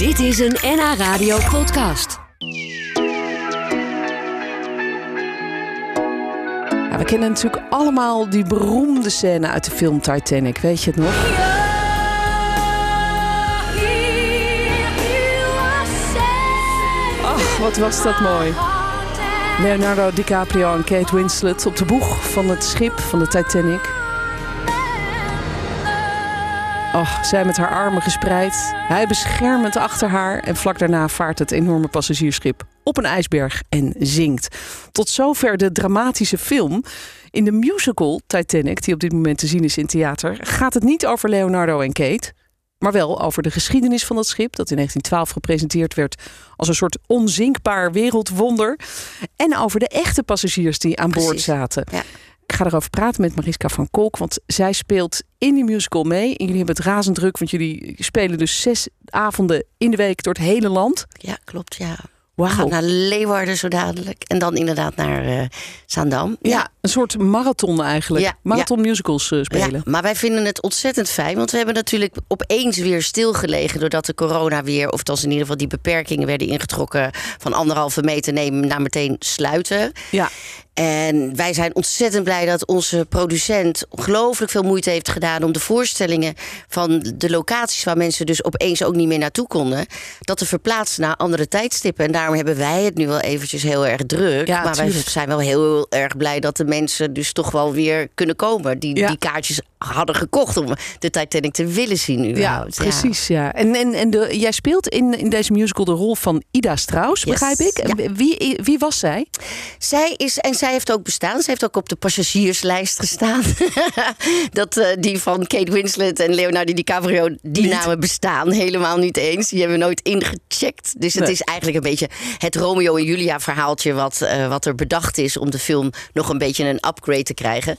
Dit is een NH Radio podcast. We kennen natuurlijk allemaal die beroemde scène uit de film Titanic. Weet je het nog? Ach, wat was dat mooi. Leonardo DiCaprio en Kate Winslet op de boeg van het schip van de Titanic. Ach, zij met haar armen gespreid, hij beschermend achter haar en vlak daarna vaart het enorme passagiersschip op een ijsberg en zinkt. Tot zover de dramatische film. In de musical Titanic, die op dit moment te zien is in theater, gaat het niet over Leonardo en Kate, maar wel over de geschiedenis van dat schip, dat in 1912 gepresenteerd werd als een soort onzinkbaar wereldwonder. En over de echte passagiers die aan boord zaten. Ja. Ik ga erover praten met Mariska van Kolk, want zij speelt in die musical mee. En jullie hebben het razend druk, want jullie spelen dus zes avonden in de week door het hele land. Ja, klopt, ja. We gaan naar Leeuwarden zo dadelijk. En dan inderdaad naar eh Zaandam. Ja, een soort marathon eigenlijk. Ja, marathon musicals eh, spelen. Ja, maar wij vinden het ontzettend fijn. Want we hebben natuurlijk opeens weer stilgelegen. doordat de corona weer, of althans in ieder geval die beperkingen werden ingetrokken. van anderhalve meter nemen naar meteen sluiten. Ja. En wij zijn ontzettend blij dat onze producent ongelooflijk veel moeite heeft gedaan om de voorstellingen van de locaties waar mensen dus opeens ook niet meer naartoe konden, dat te verplaatsen naar andere tijdstippen. En daarom hebben wij het nu wel eventjes heel erg druk. Ja, maar wij zijn wel heel erg blij dat de mensen dus toch wel weer kunnen komen. Die Ja. die kaartjes hadden gekocht om de Titanic te willen zien. Ja, überhaupt. precies. Ja. En, en, en de, jij speelt in, in deze musical de rol van Ida Strauss, Yes. begrijp ik. Wie, wie was zij? Zij is, en zij heeft ook bestaan. Zij heeft ook op de passagierslijst gestaan. dat eh, die van Kate Winslet en Leonardo DiCaprio, die Niet? namen bestaan helemaal niet eens. Die hebben we nooit ingecheckt. Dus het Nee. is eigenlijk een beetje het Romeo en Julia verhaaltje... Wat, eh, wat er bedacht is om de film nog een beetje een upgrade te krijgen.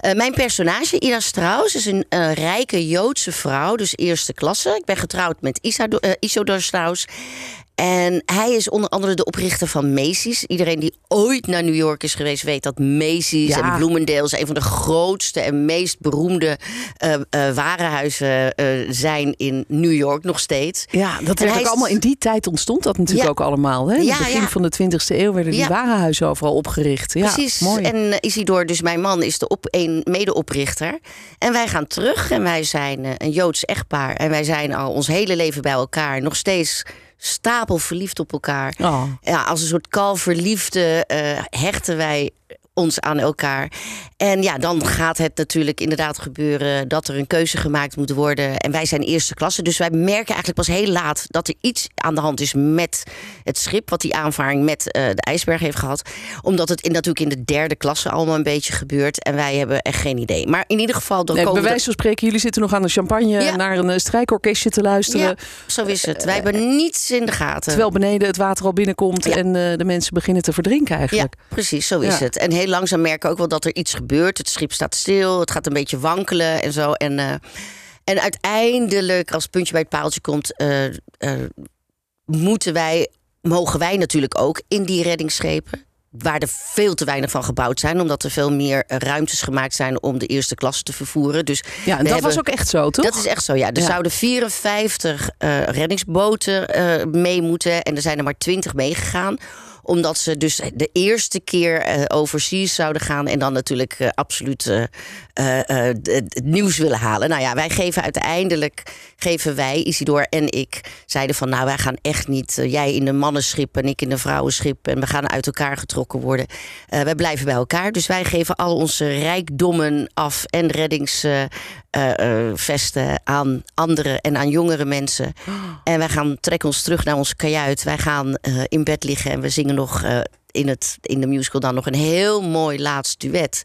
Eh, mijn personage, Ida Strauss, is een rijke Joodse vrouw. Dus eerste klasse. Ik ben getrouwd met Isado- Isidor Strauss. En hij is onder andere de oprichter van Macy's. Iedereen die ooit naar New York is geweest weet dat Macy's Ja. en Bloomingdale's een van de grootste en meest beroemde eh, warenhuizen eh, zijn in New York nog steeds. Ja, dat werd hij ook is- allemaal in die tijd ontstond dat natuurlijk Ja. ook allemaal. Hè? In het begin ja. van de 20e eeuw werden die warenhuizen overal opgericht. Ja, Precies. Mooi. En Isidor, dus mijn man, is de op een medeoprichter. En wij gaan terug en wij zijn een Joods echtpaar. En wij zijn al ons hele leven bij elkaar. Nog steeds stapel verliefd op elkaar. Oh. Ja, als een soort kalverliefde eh hechten wij ons aan elkaar. En ja, dan gaat het natuurlijk inderdaad gebeuren dat er een keuze gemaakt moet worden. En wij zijn eerste klasse, dus wij merken eigenlijk pas heel laat dat er iets aan de hand is met het schip, wat die aanvaring met eh, de ijsberg heeft gehad. Omdat het in, natuurlijk in de derde klasse allemaal een beetje gebeurt. En wij hebben echt geen idee. Maar in ieder geval, dan Nee, bij komen wijze van spreken, jullie zitten nog aan de champagne Ja. naar een eh, strijkorkestje te er... luisteren. Ja, zo is het. Wij hebben niets in de gaten. Terwijl beneden het water al binnenkomt Ja. en eh, de mensen beginnen te verdrinken eigenlijk. Ja, precies, zo is het. En heel langzaam merken ook wel dat er iets gebeurt. Het schip staat stil, het gaat een beetje wankelen en zo. En, eh, en uiteindelijk, als het puntje bij het paaltje komt, eh, eh, moeten wij, mogen wij natuurlijk ook in die reddingsschepen. Waar er veel te weinig van gebouwd zijn, omdat er veel meer ruimtes gemaakt zijn om de eerste klasse te vervoeren. Dus Ja, en dat was ook echt zo, toch? dat is echt zo, ja. Er Ja. zouden 54 eh, reddingsboten mee moeten. En er zijn er maar 20 meegegaan omdat ze dus de eerste keer eh overseas zouden gaan. En dan natuurlijk eh, absoluut eh, het nieuws willen halen. Nou ja, wij geven uiteindelijk, geven wij, Isidor en ik, zeiden van nou wij gaan echt niet, jij in een mannenschip en ik in een vrouwenschip. En we gaan uit elkaar getrokken worden. Wij blijven bij elkaar. Dus wij geven al onze rijkdommen af en reddingsvesten eh, eh, vesten aan andere en aan jongere mensen. En wij gaan trekken ons terug naar onze kajuit. Wij gaan eh, in bed liggen en we zingen nog in, het, in de musical dan nog een heel mooi laatst duet.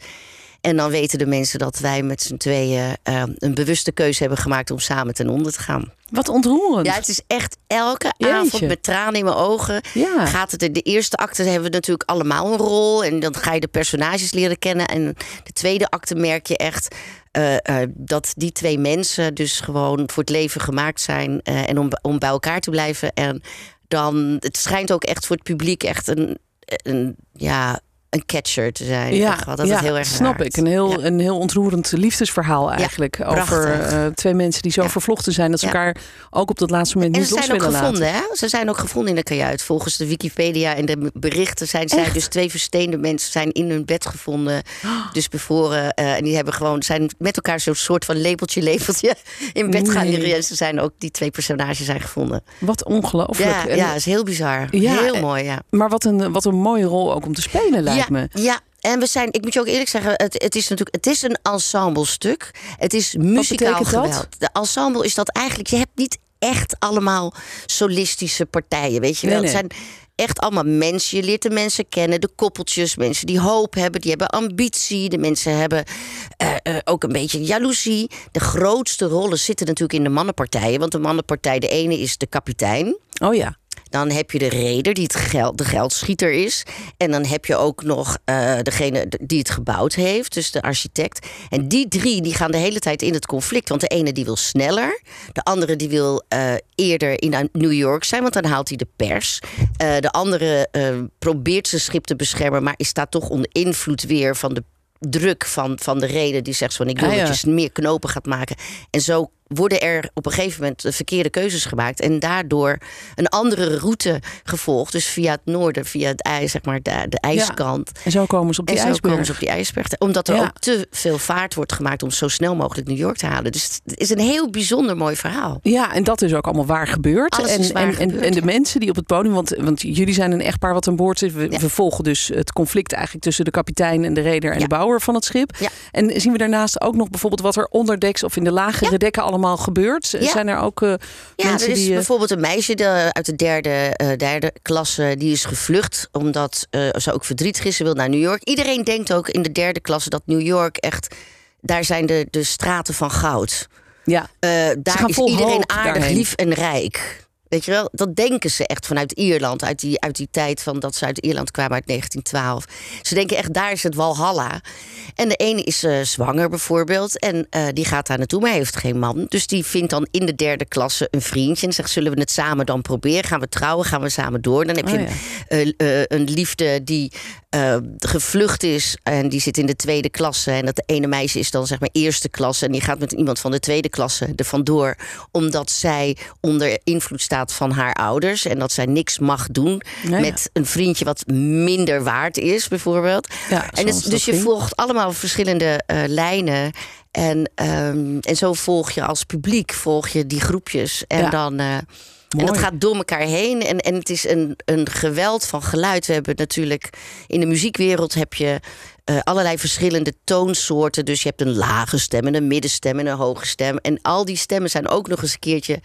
En dan weten de mensen dat wij met z'n tweeën een bewuste keuze hebben gemaakt om samen ten onder te gaan. Wat ontroerend. Ja, het is echt elke Jeetje. avond met tranen in mijn ogen. Ja. Gaat het in de eerste acte hebben we natuurlijk allemaal een rol. En dan ga je de personages leren kennen. En de tweede acte merk je echt eh, eh, dat die twee mensen dus gewoon voor het leven gemaakt zijn. eh, en om, om bij elkaar te blijven. En dan, het schijnt ook echt voor het publiek echt een, een ja, een catcher te zijn. Ja, dat ja, heel erg snap ik. Een heel, Ja. een heel ontroerend liefdesverhaal eigenlijk. over eh, twee mensen die zo vervlochten zijn dat ze elkaar ook op dat laatste moment En niet ze los zijn ook willen gevonden, laten. hè? Ze zijn ook gevonden in de kajuit. Volgens de Wikipedia en de berichten zijn zij dus twee versteende mensen zijn in hun bed gevonden. Dus bevroren. eh, en die hebben gewoon zijn met elkaar zo'n soort van lepeltje, lepeltje in bed gaan liggen. En ze zijn ook die twee personages zijn gevonden. Wat ongelooflijk. Ja, En- ja, is heel bizar. Ja, heel en- mooi, ja. Maar wat een, wat een mooie rol ook om te spelen, lijkt ja, me. Ja, en we zijn, ik moet je ook eerlijk zeggen, het, het is natuurlijk, het is een ensemblestuk. Het is muzikaal geweld. De ensemble is dat eigenlijk, je hebt niet echt allemaal solistische partijen, weet je wel. Nee, nee. Het zijn echt allemaal mensen. Je leert de mensen kennen, de koppeltjes, mensen die hoop hebben, die hebben ambitie. De mensen hebben eh, eh, ook een beetje jaloezie. De grootste rollen zitten natuurlijk in de mannenpartijen, want de mannenpartij, de ene is de kapitein. Oh ja. Dan heb je de reder die het geld, de geldschieter is. En dan heb je ook nog eh, degene die het gebouwd heeft, dus de architect. En die drie die gaan de hele tijd in het conflict. Want de ene die wil sneller. De andere die wil eh, eerder in New York zijn, want dan haalt hij de pers. Eh, de andere probeert zijn schip te beschermen, maar is staat toch onder invloed weer van de druk van, van de reden die zegt van ik wil Ah, ja. dat je meer knopen gaat maken. En zo worden er op een gegeven moment de verkeerde keuzes gemaakt. En daardoor een andere route gevolgd. Dus via het noorden, via het ijs, zeg maar, de, de ijskant. En zo komen ze op die en zo ijsberg. komen ze op die ijsberg. Omdat er Ja. ook te veel vaart wordt gemaakt om zo snel mogelijk New York te halen. Dus het is een heel bijzonder mooi verhaal. Ja, en dat is ook allemaal waar gebeurd. Alles en, is waar en, en, gebeurd, en de mensen die op het podium, want, want jullie zijn een echtpaar wat aan boord zit. We, Ja. we volgen dus het conflict eigenlijk tussen de kapitein en de reder en de bouwer van het schip. En zien we daarnaast ook nog bijvoorbeeld wat er onderdeks of in de lagere dekken allemaal gebeurt? Ja. Zijn er ook eh, Ja, mensen er is die. eh, bijvoorbeeld een meisje de- uit de derde, eh, derde klasse... die is gevlucht omdat ze ook verdrietig is. Ze wil naar New York. Iedereen denkt ook in de derde klasse dat New York echt... daar zijn de, de straten van goud. ja. Daar is iedereen hoop aardig, daarheen. lief en rijk. Weet je wel, dat denken ze echt vanuit Ierland, uit die, uit die tijd van dat ze uit Ierland kwamen uit 1912. Ze denken echt, daar is het Walhalla. En de ene is eh, zwanger bijvoorbeeld, en eh, die gaat daar naartoe, maar heeft geen man. Dus die vindt dan in de derde klasse een vriendje en zegt: Zullen we het samen dan proberen? Gaan we trouwen? Gaan we samen door? Dan heb Oh je ja. een, eh, een liefde die gevlucht is en die zit in de tweede klasse. En dat de ene meisje is dan zeg maar eerste klasse en die gaat met iemand van de tweede klasse er vandoor, omdat zij onder invloed staat van haar ouders en dat zij niks mag doen ja. met een vriendje wat minder waard is, bijvoorbeeld. Ja, en dat dus je ging. volgt allemaal verschillende eh, lijnen. En, ehm, en zo volg je als publiek volg je die groepjes. En Ja. dan. eh, en dat gaat door elkaar heen. En, en het is een, een geweld van geluid. We hebben natuurlijk in de muziekwereld heb je eh, allerlei verschillende toonsoorten. Dus je hebt een lage stem en een middenstem en een hoge stem. En al die stemmen zijn ook nog eens een keertje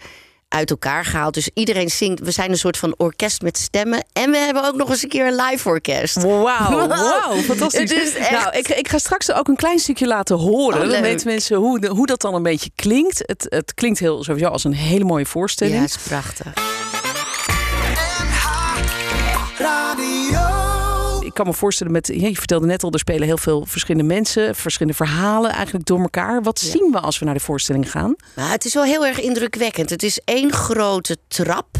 uit elkaar gehaald. Dus iedereen zingt. We zijn een soort van orkest met stemmen. En we hebben ook nog eens een keer een live orkest. Wauw, wauw, fantastisch. Het is echt- Nou, ik, ik ga straks ook een klein stukje laten horen. Oh, dan weten mensen hoe, hoe dat dan een beetje klinkt. Het, het klinkt heel, sowieso als een hele mooie voorstelling. Ja, het is prachtig. Kan me voorstellen met, je vertelde net al, er spelen heel veel verschillende mensen, verschillende verhalen eigenlijk door elkaar. Wat Ja. zien we als we naar de voorstelling gaan? Nou, het is wel heel erg indrukwekkend. Het is één grote trap.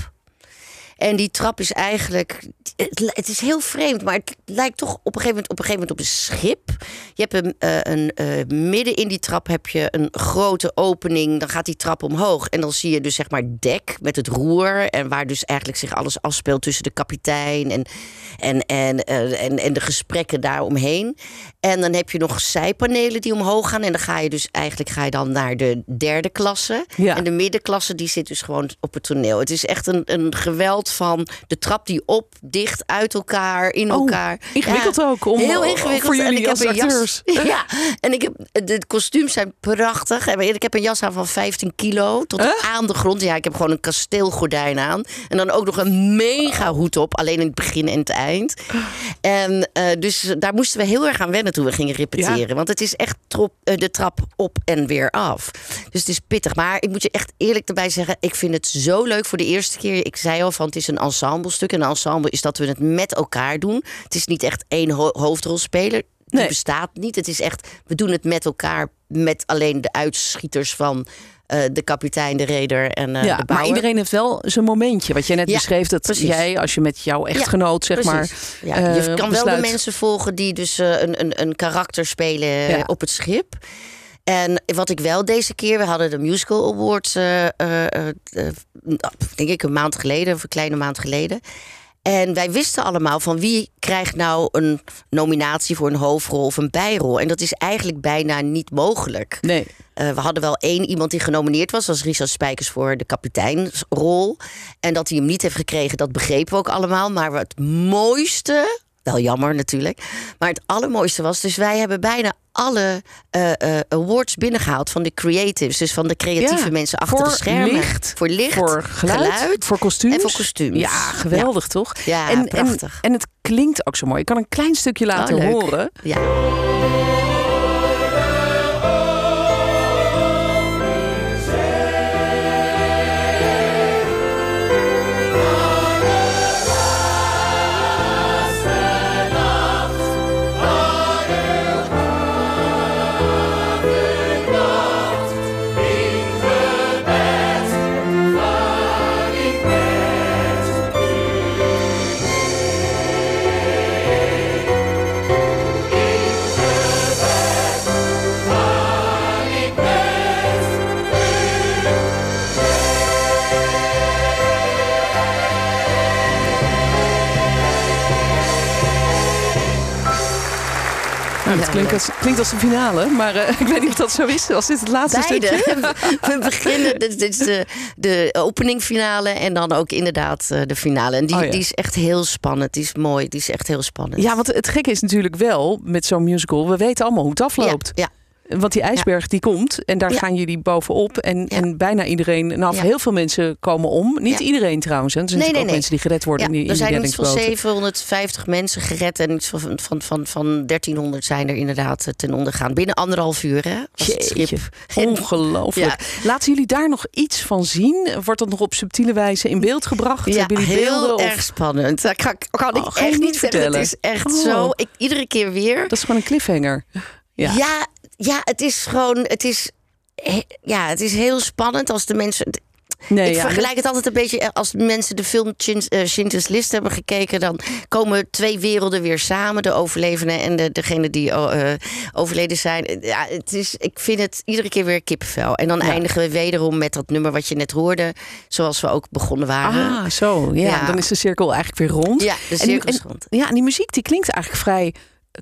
En die trap is eigenlijk. Het, is heel vreemd, maar het lijkt toch op een gegeven moment op een, gegeven moment op een schip. Je hebt een, eh, een eh, midden in die trap heb je een grote opening. Dan gaat die trap omhoog. En dan zie je dus zeg maar dek met het roer. En waar dus eigenlijk zich alles afspeelt tussen de kapitein en, en, en, eh, en, en de gesprekken daaromheen. En dan heb je nog zijpanelen die omhoog gaan. En dan ga je dus eigenlijk ga je dan naar de derde klasse. Ja. En de middenklasse die zit dus gewoon op het toneel. Het is echt een, een geweld van de trap die op, dicht, uit elkaar, in Oh, elkaar. ingewikkeld ook om- heel ingewikkeld. voor jullie en ik als heb een acteurs. jas. Ja, en ik heb de kostuums zijn prachtig. En Ik heb een jas aan van 15 kilo tot aan de grond. Ja, ik heb gewoon een kasteelgordijn aan. En dan ook nog een mega hoed op, alleen in het begin en het eind. En eh, dus daar moesten we heel erg aan wennen toen we gingen repeteren. Want het is echt trop, eh, de trap op en weer af. Dus het is pittig. Maar ik moet je echt eerlijk erbij zeggen, ik vind het zo leuk voor de eerste keer. Ik zei al van het is een ensemblestuk. En een ensemble is dat we het met elkaar doen. Het is niet echt één ho- hoofdrolspeler. Die Nee. bestaat niet. Het is echt, we doen het met elkaar. Met alleen de uitschieters van eh, de kapitein, de reder en eh, ja, de maar iedereen heeft wel zijn momentje. Wat jij net Ja, beschreef, dat precies. jij als je met jouw echtgenoot, zeg maar... Ja, je eh, kan wel de mensen volgen die dus een, een, een karakter spelen Ja. op het schip. En wat ik wel deze keer, we hadden de Musical Awards, eh, eh, eh, denk ik een maand geleden, of een kleine maand geleden. En wij wisten allemaal van wie krijgt nou een nominatie voor een hoofdrol of een bijrol. En dat is eigenlijk bijna niet mogelijk. Nee, we hadden wel één iemand die genomineerd was, was Richard Spijkers voor de kapiteinsrol. En dat hij hem niet heeft gekregen, dat begrepen we ook allemaal. Maar het mooiste, wel jammer natuurlijk, maar het allermooiste was, dus wij hebben bijna alle eh, eh, awards binnengehaald van de creatives, dus van de creatieve Ja, mensen achter de schermen. licht, voor licht, voor geluid, voor kostuums. en voor kostuums. Ja, geweldig toch? Ja, en, prachtig. En, en het klinkt ook zo mooi. Ik kan een klein stukje laten Oh, horen. Ja. Als, klinkt als de finale, maar eh, ik weet niet of dat zo is. Als dit het laatste Beide. stukje? We beginnen, dit, dit is de, de openingfinale en dan ook inderdaad eh, de finale. En die, Oh ja. die is echt heel spannend. Die is mooi, die is echt heel spannend. Ja, want het gekke is natuurlijk wel met zo'n musical. We weten allemaal hoe het afloopt. Ja, Want die ijsberg die komt en daar Ja. gaan jullie bovenop. En, Ja. en bijna iedereen, nou heel veel mensen komen om. Niet iedereen trouwens. Er zijn Nee, ook mensen die gered worden in die, er die zijn iets van reddingsboten. 750 mensen gered en iets van, van, van, van 1300 zijn er inderdaad eh, ten onder gaan. Binnen anderhalf uur, hè? Jeetje, ongelooflijk. Laten jullie daar nog iets van zien? Wordt dat nog op subtiele wijze in beeld gebracht? Ja, jullie heel beelden? Of- erg spannend. Dat kan, kan Oh, ik je echt niet zeggen. Het vertellen? is echt Oh. zo. Ik, iedere keer weer. Dat is gewoon een cliffhanger. Ja. Ja. ja, het is gewoon. Het is, ja, het is heel spannend als de mensen. Nee, ik ja, vergelijk het altijd een beetje eh, als mensen de film eh, Schindler's List hebben gekeken. Dan komen twee werelden weer samen. De overlevenden en de, degene die oh, eh, overleden zijn. Ja, het is, ik vind het iedere keer weer kippenvel. En dan Ja. eindigen we wederom met dat nummer wat je net hoorde. Zoals we ook begonnen waren. Ah, zo. Ja, Ja. dan is de cirkel eigenlijk weer rond. Ja, de En- cirkel is en- rond. Ja, en die muziek die klinkt eigenlijk vrij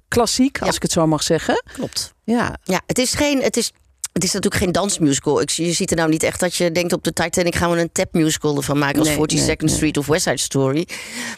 klassiek, als Ja. ik het zo mag zeggen. Klopt. Ja, Ja, het is geen. Het is, het is natuurlijk geen dansmusical. Ik, je ziet er nou niet echt dat je denkt op de Titanic gaan we een tap musical ervan maken als Nee, 42nd nee, nee. Street of West Side Story.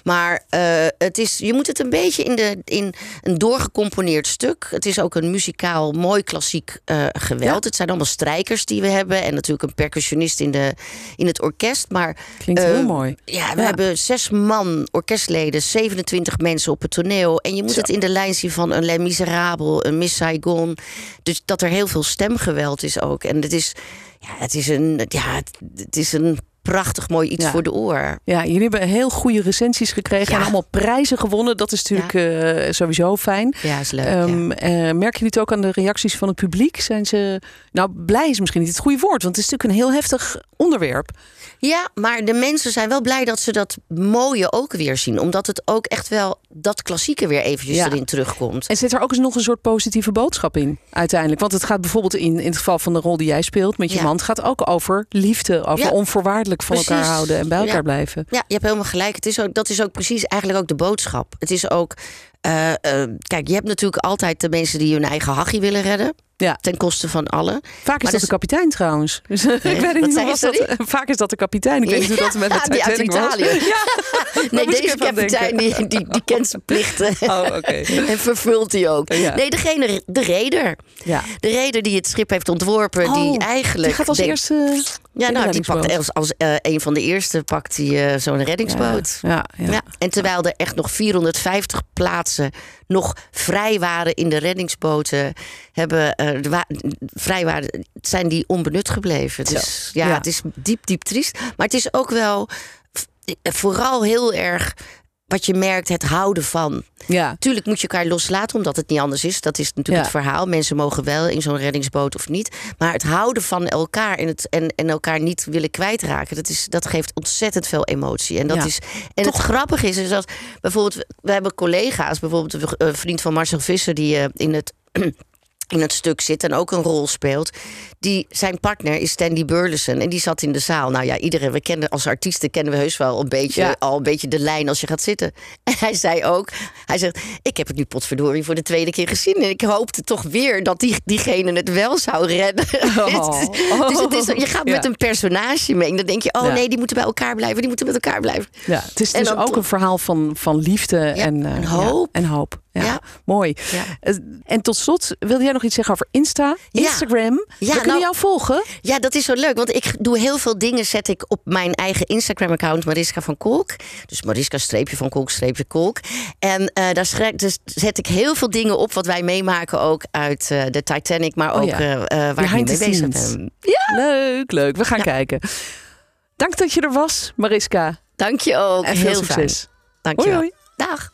Maar eh, het is, je moet het een beetje in, de, in een doorgecomponeerd stuk. Het is ook een muzikaal mooi klassiek eh, geweld. Ja. Het zijn allemaal strijkers die we hebben en natuurlijk een percussionist in, de, in het orkest. Maar klinkt heel mooi. ja, we Ja. hebben zes man orkestleden, 27 mensen op het toneel. En je moet Zo. het in de lijn zien van een Les Miserables, een Miss Saigon. Dus dat er heel veel stemgeweld is ook. En het is, ja, het is, een, ja, het, het is een prachtig mooi iets Ja. voor de oor. Ja, jullie hebben heel goede recensies gekregen Ja. en allemaal prijzen gewonnen. Dat is natuurlijk eh, sowieso fijn. Ja, is leuk. Ja. eh, merken jullie het ook aan de reacties van het publiek? Zijn ze, nou blij is misschien niet het goede woord, want het is natuurlijk een heel heftig onderwerp. ja, maar de mensen zijn wel blij dat ze dat mooie ook weer zien. Omdat het ook echt wel dat klassieke weer eventjes erin terugkomt. En zit er ook eens nog een soort positieve boodschap in, uiteindelijk? Want het gaat bijvoorbeeld in, in het geval van de rol die jij speelt met je man, het gaat ook over liefde, over Ja. Van elkaar houden en bij elkaar Ja. blijven. Ja, je hebt helemaal gelijk. Het is ook, dat is ook precies eigenlijk ook de boodschap. Het is ook. Eh, eh, kijk, je hebt natuurlijk altijd de mensen die hun eigen hachie willen redden. Ja. Ten koste van allen. Vaak is dat dat de kapitein trouwens. Dus, ik weet niet was dat? Vaak is dat de kapitein. Ik weet niet hoe dat met de Ja, Titanic was. Italië. Nee, deze kapitein die, die, die kent zijn plichten. Oh, oké. En vervult die ook. Ja. Nee, degene, de reder. Ja. De reder die het schip heeft ontworpen. die Oh, eigenlijk. Die gaat als eerste. Ja, nou, die pakt als, als eh, een van de eerste pakt hij eh, zo'n reddingsboot. Ja, ja. Ja. en terwijl er echt nog 450 plaatsen nog vrij waren in de reddingsboten, hebben, wa- vrij waren, zijn die onbenut gebleven. Dus ja, Ja. het is diep, diep triest. Maar het is ook wel vooral heel erg wat je merkt, het houden van. Ja. Tuurlijk moet je elkaar loslaten, omdat het niet anders is. Dat is natuurlijk Ja. het verhaal. Mensen mogen wel in zo'n reddingsboot of niet. Maar het houden van elkaar en, het, en, en elkaar niet willen kwijtraken... Dat, is, dat geeft ontzettend veel emotie. En, dat Ja. is, en het grappige is, is dat bijvoorbeeld... We hebben collega's, bijvoorbeeld een vriend van Marcel Visser... die eh, in het... in het stuk zit en ook een rol speelt. Die, zijn partner is Stanley Burleson en die zat in de zaal. Nou ja, iedereen, we kennen als artiesten kennen we heus wel een beetje, Ja. al een beetje de lijn als je gaat zitten. En hij zei ook, hij zegt, ik heb het nu potverdorie voor de tweede keer gezien en ik hoopte toch weer dat die, diegene het wel zou redden. Oh. dus het is, je gaat Ja. met een personage mee en dan denk je, oh Ja. nee, die moeten bij elkaar blijven, die moeten met elkaar blijven. Ja, het is dus ook een verhaal van, van liefde en, eh, en ja, hoop. en hoop. Ja, Ja. mooi. Ja. Eh, En tot slot, wilde jij nog iets zeggen over Insta? Ja. Instagram? Ja, We kunnen nou- jou volgen. Ja, dat is zo leuk. Want ik doe heel veel dingen. Zet ik op mijn eigen Instagram-account Mariska van Kolk. Dus Mariska streepje van Kolk streepje Kolk. En eh, daar schrijf, dus zet ik heel veel dingen op wat wij meemaken ook uit eh, de Titanic. Maar Oh ook ja. eh, waar ik mee bezig ben. Leuk, leuk. We gaan kijken. Dank dat je er was, Mariska. Dank je ook. En veel heel succes. fijn. Dank je Hoi, wel. hoi. Dag.